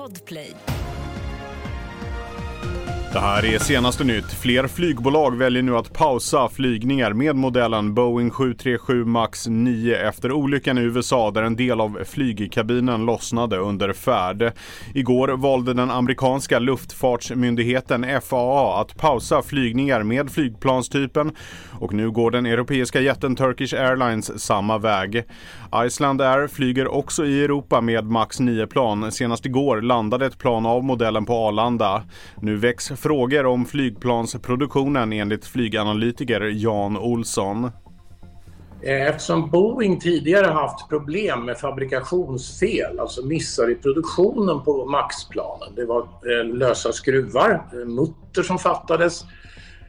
Podplay. Det här är senaste nytt. Fler flygbolag väljer nu att pausa flygningar med modellen Boeing 737 MAX 9 efter olyckan i USA där en del av flygkabinen lossnade under färd. Igår valde den amerikanska luftfartsmyndigheten FAA att pausa flygningar med flygplanstypen och nu går den europeiska jätten Turkish Airlines samma väg. Iceland Air flyger också i Europa med MAX 9-plan. Senast igår landade ett plan av modellen på Arlanda. Nu väcks frågor om flygplansproduktionen enligt flyganalytiker Jan Olsson. Eh, eftersom Boeing tidigare haft problem med fabrikationsfel, alltså missar i produktionen på Maxplanen. Det var eh, lösa skruvar, eh, mutter som fattades.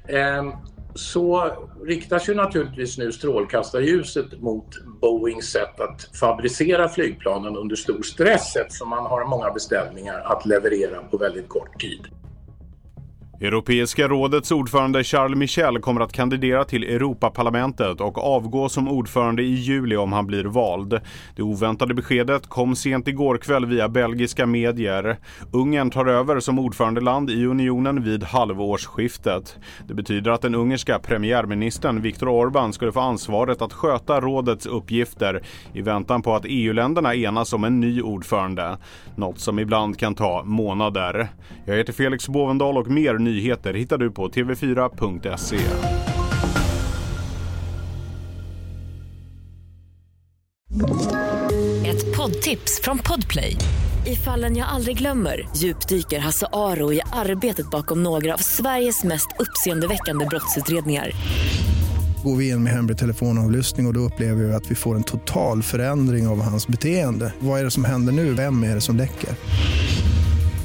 Ehm, så riktas ju naturligtvis nu strålkastarljuset mot Boeings sätt att fabricera flygplanen under stor stress eftersom man har många beställningar att leverera på väldigt kort tid. Europeiska rådets ordförande Charles Michel kommer att kandidera till Europaparlamentet och avgå som ordförande i juli om han blir vald. Det oväntade beskedet kom sent igår kväll via belgiska medier. Ungern tar över som ordförandeland i unionen vid halvårsskiftet. Det betyder att den ungerska premiärministern Viktor Orbán skulle få ansvaret att sköta rådets uppgifter i väntan på att EU-länderna enas om en ny ordförande. Något som ibland kan ta månader. Jag heter Felix Bovendal och mer nyheter hittar du på tv4.se. Ett poddtips från Podplay. I fallen jag aldrig glömmer djupdyker Hasse Aro i arbetet bakom några av Sveriges mest uppseendeväckande brottsutredningar går vi in med hemlig telefonavlyssning och, och då upplever vi att vi får en total förändring av hans beteende. Vad är det som händer nu? Vem är det som läcker?